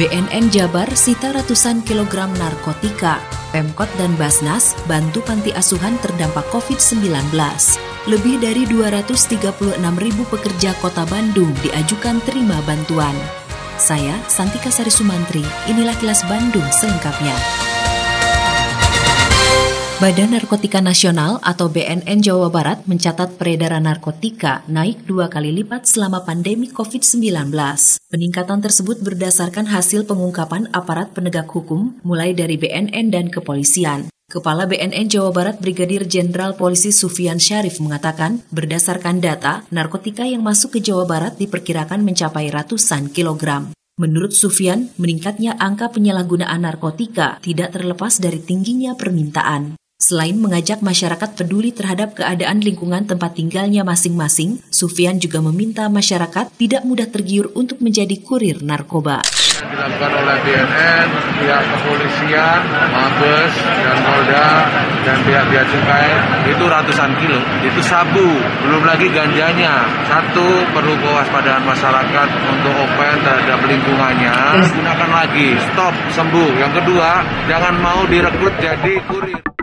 BNN Jabar sita ratusan kilogram narkotika. Pemkot dan Basnas bantu panti asuhan terdampak COVID-19. Lebih dari 236 ribu pekerja kota Bandung diajukan terima bantuan. Saya, Santika Sari Sumantri, inilah kilas Bandung selengkapnya. Badan Narkotika Nasional atau BNN Jawa Barat mencatat peredaran narkotika naik dua kali lipat selama pandemi COVID-19. Peningkatan tersebut berdasarkan hasil pengungkapan aparat penegak hukum mulai dari BNN dan kepolisian. Kepala BNN Jawa Barat Brigadir Jenderal Polisi Sufian Syarif mengatakan, berdasarkan data, narkotika yang masuk ke Jawa Barat diperkirakan mencapai ratusan kilogram. Menurut Sufian, meningkatnya angka penyalahgunaan narkotika tidak terlepas dari tingginya permintaan. Selain mengajak masyarakat peduli terhadap keadaan lingkungan tempat tinggalnya masing-masing, Sufian juga meminta masyarakat tidak mudah tergiur untuk menjadi kurir narkoba. Dilakukan oleh BNN, pihak kepolisian, Mabes, dan Polda, dan pihak Bea Cukai, itu ratusan kilo. Itu sabu, belum lagi ganjanya. Satu, perlu kewaspadaan masyarakat untuk open terhadap lingkungannya. Gunakan lagi, stop, sembuh. Yang kedua, jangan mau direkrut jadi kurir.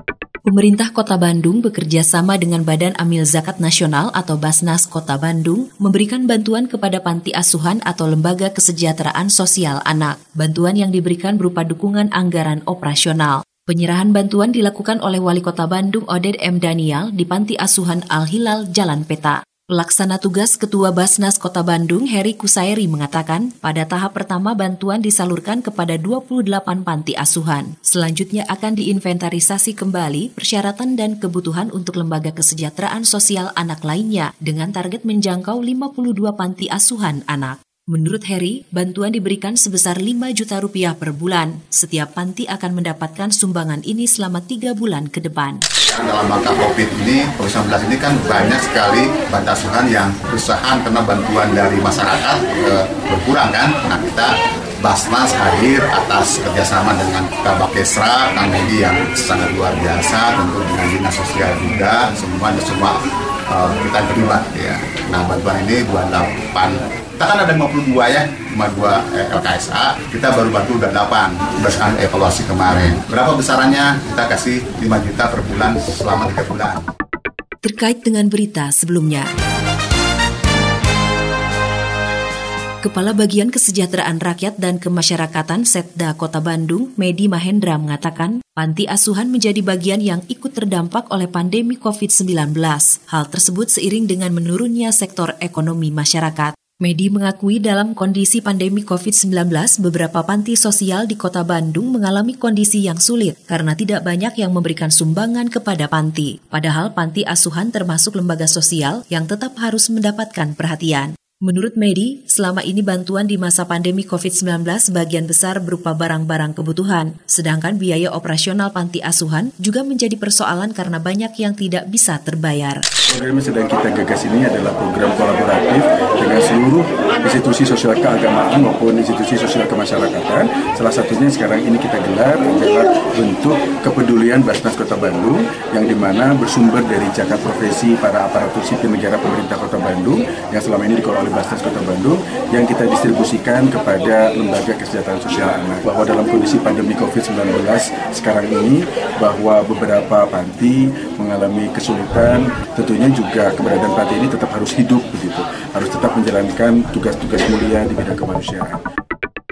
Pemerintah Kota Bandung bekerja sama dengan Badan Amil Zakat Nasional atau Basnas Kota Bandung memberikan bantuan kepada panti asuhan atau lembaga kesejahteraan sosial anak. Bantuan yang diberikan berupa dukungan anggaran operasional. Penyerahan bantuan dilakukan oleh Wali Kota Bandung Oded M. Daniel di Panti Asuhan Al-Hilal Jalan Peta. Pelaksana tugas Ketua Basnas Kota Bandung, Heri Kusairi, mengatakan pada tahap pertama bantuan disalurkan kepada 28 panti asuhan. Selanjutnya akan diinventarisasi kembali persyaratan dan kebutuhan untuk lembaga kesejahteraan sosial anak lainnya dengan target menjangkau 52 panti asuhan anak. Menurut Heri, bantuan diberikan sebesar 5 juta rupiah per bulan. Setiap panti akan mendapatkan sumbangan ini selama tiga bulan ke depan. Dalam rangka COVID ini, COVID-19 ini kan banyak sekali bantasuhan yang kesusahan karena bantuan dari masyarakat e, berkurang kan. Nah kita Basnas hadir atas kerjasama dengan Kabakesra, Kang Edi yang sangat luar biasa, tentu dengan Dinas Sosial juga, semua semua uh, kita terlibat ya. Nah bantuan ini 28 kita kan ada 52 ya 52 eh, LKSA kita baru bantu udah 8 berdasarkan evaluasi kemarin. Berapa besarannya? Kita kasih 5 juta per bulan selama 3 bulan. Terkait dengan berita sebelumnya. Kepala Bagian Kesejahteraan Rakyat dan Kemasyarakatan Setda Kota Bandung, Medi Mahendra mengatakan, panti asuhan menjadi bagian yang ikut terdampak oleh pandemi COVID-19. Hal tersebut seiring dengan menurunnya sektor ekonomi masyarakat. Medi mengakui dalam kondisi pandemi COVID-19, beberapa panti sosial di kota Bandung mengalami kondisi yang sulit karena tidak banyak yang memberikan sumbangan kepada panti. Padahal panti asuhan termasuk lembaga sosial yang tetap harus mendapatkan perhatian. Menurut Medi, selama ini bantuan di masa pandemi COVID-19 sebagian besar berupa barang-barang kebutuhan, sedangkan biaya operasional panti asuhan juga menjadi persoalan karena banyak yang tidak bisa terbayar. Program yang sedang kita gagas ini adalah program kolaboratif dengan seluruh institusi sosial keagamaan maupun institusi sosial kemasyarakatan. Salah satunya sekarang ini kita gelar adalah bentuk kepedulian Basnas Kota Bandung yang di mana bersumber dari jakat profesi para aparatur sipil negara pemerintah Kota Bandung yang selama ini dikelola Basnas Kota Bandung yang kita distribusikan kepada lembaga kesejahteraan sosial anak bahwa dalam kondisi pandemi COVID-19 sekarang ini bahwa beberapa panti mengalami kesulitan tentunya juga keberadaan panti ini tetap harus hidup begitu harus tetap menjalankan tugas-tugas mulia di bidang kemanusiaan.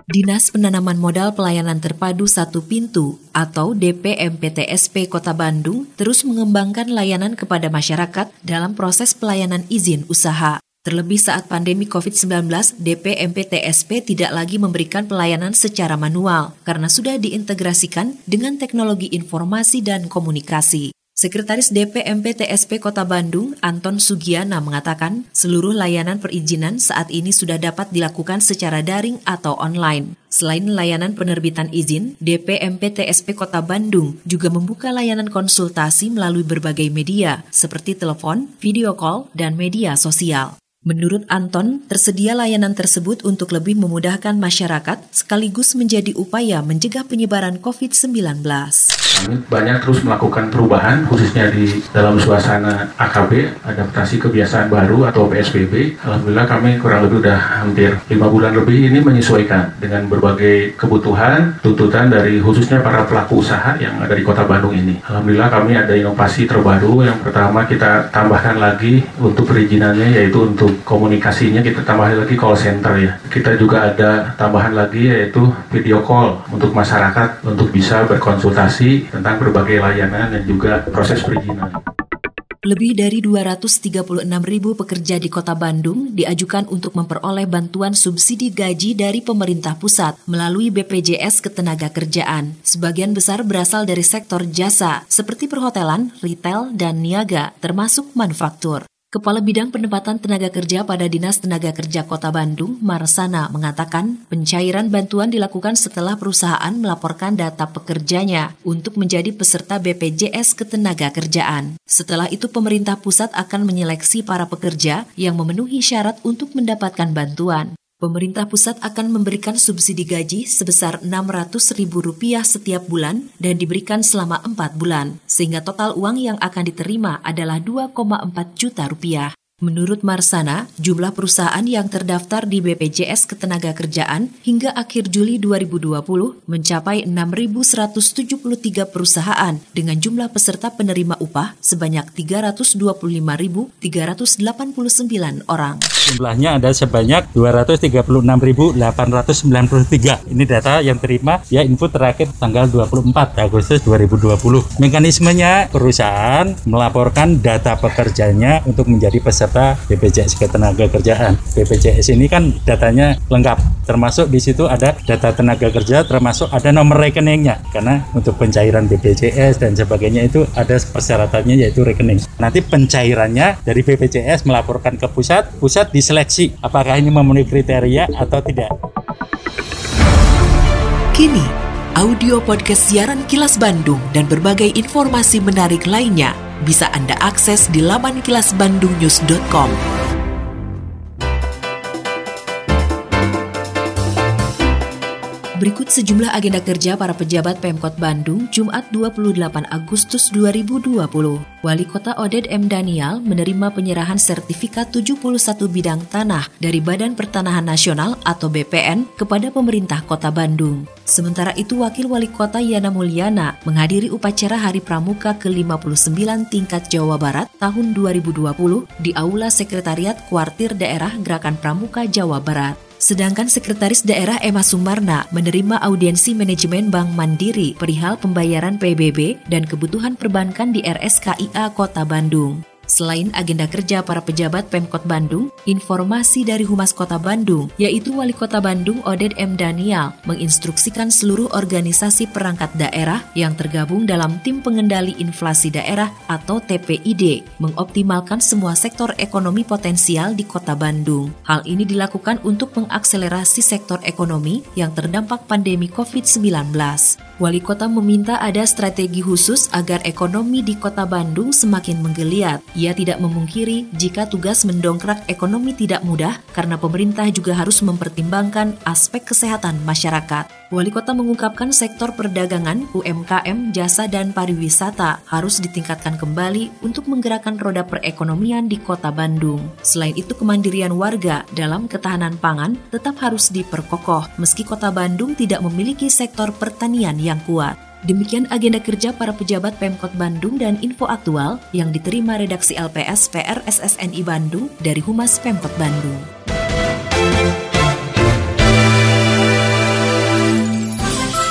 Dinas Penanaman Modal Pelayanan Terpadu Satu Pintu atau DPMPTSP Kota Bandung terus mengembangkan layanan kepada masyarakat dalam proses pelayanan izin usaha. Terlebih saat pandemi COVID-19, DP MPTSP tidak lagi memberikan pelayanan secara manual karena sudah diintegrasikan dengan teknologi informasi dan komunikasi. Sekretaris DPMP TSP Kota Bandung, Anton Sugiana mengatakan, seluruh layanan perizinan saat ini sudah dapat dilakukan secara daring atau online. Selain layanan penerbitan izin, DPMP TSP Kota Bandung juga membuka layanan konsultasi melalui berbagai media seperti telepon, video call, dan media sosial. Menurut Anton, tersedia layanan tersebut untuk lebih memudahkan masyarakat sekaligus menjadi upaya mencegah penyebaran COVID-19. Kami banyak terus melakukan perubahan khususnya di dalam suasana AKB, adaptasi kebiasaan baru atau PSBB. Alhamdulillah kami kurang lebih sudah hampir lima bulan lebih ini menyesuaikan dengan berbagai kebutuhan, tuntutan dari khususnya para pelaku usaha yang ada di kota Bandung ini. Alhamdulillah kami ada inovasi terbaru. Yang pertama kita tambahkan lagi untuk perizinannya yaitu untuk komunikasinya kita tambahkan lagi call center ya. Kita juga ada tambahan lagi yaitu video call untuk masyarakat untuk bisa berkonsultasi tentang berbagai layanan dan juga proses perizinan. Lebih dari 236 ribu pekerja di kota Bandung diajukan untuk memperoleh bantuan subsidi gaji dari pemerintah pusat melalui BPJS Ketenagakerjaan. Sebagian besar berasal dari sektor jasa seperti perhotelan, retail, dan niaga, termasuk manufaktur. Kepala Bidang Penempatan Tenaga Kerja pada Dinas Tenaga Kerja Kota Bandung, Marsana, mengatakan pencairan bantuan dilakukan setelah perusahaan melaporkan data pekerjanya untuk menjadi peserta BPJS Ketenagakerjaan. Setelah itu pemerintah pusat akan menyeleksi para pekerja yang memenuhi syarat untuk mendapatkan bantuan. Pemerintah pusat akan memberikan subsidi gaji sebesar Rp600.000 setiap bulan dan diberikan selama 4 bulan, sehingga total uang yang akan diterima adalah 2,4 juta rupiah. Menurut Marsana, jumlah perusahaan yang terdaftar di BPJS Ketenagakerjaan hingga akhir Juli 2020 mencapai 6.173 perusahaan dengan jumlah peserta penerima upah sebanyak 325.389 orang. Jumlahnya ada sebanyak 236.893. Ini data yang terima ya info terakhir tanggal 24 Agustus 2020. Mekanismenya perusahaan melaporkan data pekerjanya untuk menjadi peserta peserta BPJS Ketenagakerjaan. BPJS ini kan datanya lengkap, termasuk di situ ada data tenaga kerja, termasuk ada nomor rekeningnya. Karena untuk pencairan BPJS dan sebagainya itu ada persyaratannya yaitu rekening. Nanti pencairannya dari BPJS melaporkan ke pusat, pusat diseleksi apakah ini memenuhi kriteria atau tidak. Kini, audio podcast siaran Kilas Bandung dan berbagai informasi menarik lainnya bisa Anda akses di laman kilasbandungnews.com. Berikut sejumlah agenda kerja para pejabat Pemkot Bandung Jumat 28 Agustus 2020. Wali Kota Oded M. Daniel menerima penyerahan sertifikat 71 bidang tanah dari Badan Pertanahan Nasional atau BPN kepada pemerintah Kota Bandung. Sementara itu Wakil Wali Kota Yana Mulyana menghadiri upacara Hari Pramuka ke-59 tingkat Jawa Barat tahun 2020 di Aula Sekretariat Kuartir Daerah Gerakan Pramuka Jawa Barat. Sedangkan Sekretaris Daerah Emma Sumarna menerima audiensi manajemen Bank Mandiri perihal pembayaran PBB dan kebutuhan perbankan di RSKIA Kota Bandung. Selain agenda kerja para pejabat Pemkot Bandung, informasi dari Humas Kota Bandung, yaitu Wali Kota Bandung Oded M. Daniel, menginstruksikan seluruh organisasi perangkat daerah yang tergabung dalam Tim Pengendali Inflasi Daerah atau TPID, mengoptimalkan semua sektor ekonomi potensial di Kota Bandung. Hal ini dilakukan untuk mengakselerasi sektor ekonomi yang terdampak pandemi COVID-19. Wali Kota meminta ada strategi khusus agar ekonomi di Kota Bandung semakin menggeliat ia tidak memungkiri jika tugas mendongkrak ekonomi tidak mudah karena pemerintah juga harus mempertimbangkan aspek kesehatan masyarakat. Wali kota mengungkapkan sektor perdagangan, UMKM, jasa, dan pariwisata harus ditingkatkan kembali untuk menggerakkan roda perekonomian di kota Bandung. Selain itu, kemandirian warga dalam ketahanan pangan tetap harus diperkokoh meski kota Bandung tidak memiliki sektor pertanian yang kuat. Demikian agenda kerja para pejabat Pemkot Bandung dan info aktual yang diterima redaksi LPS PR SSNI Bandung dari Humas Pemkot Bandung.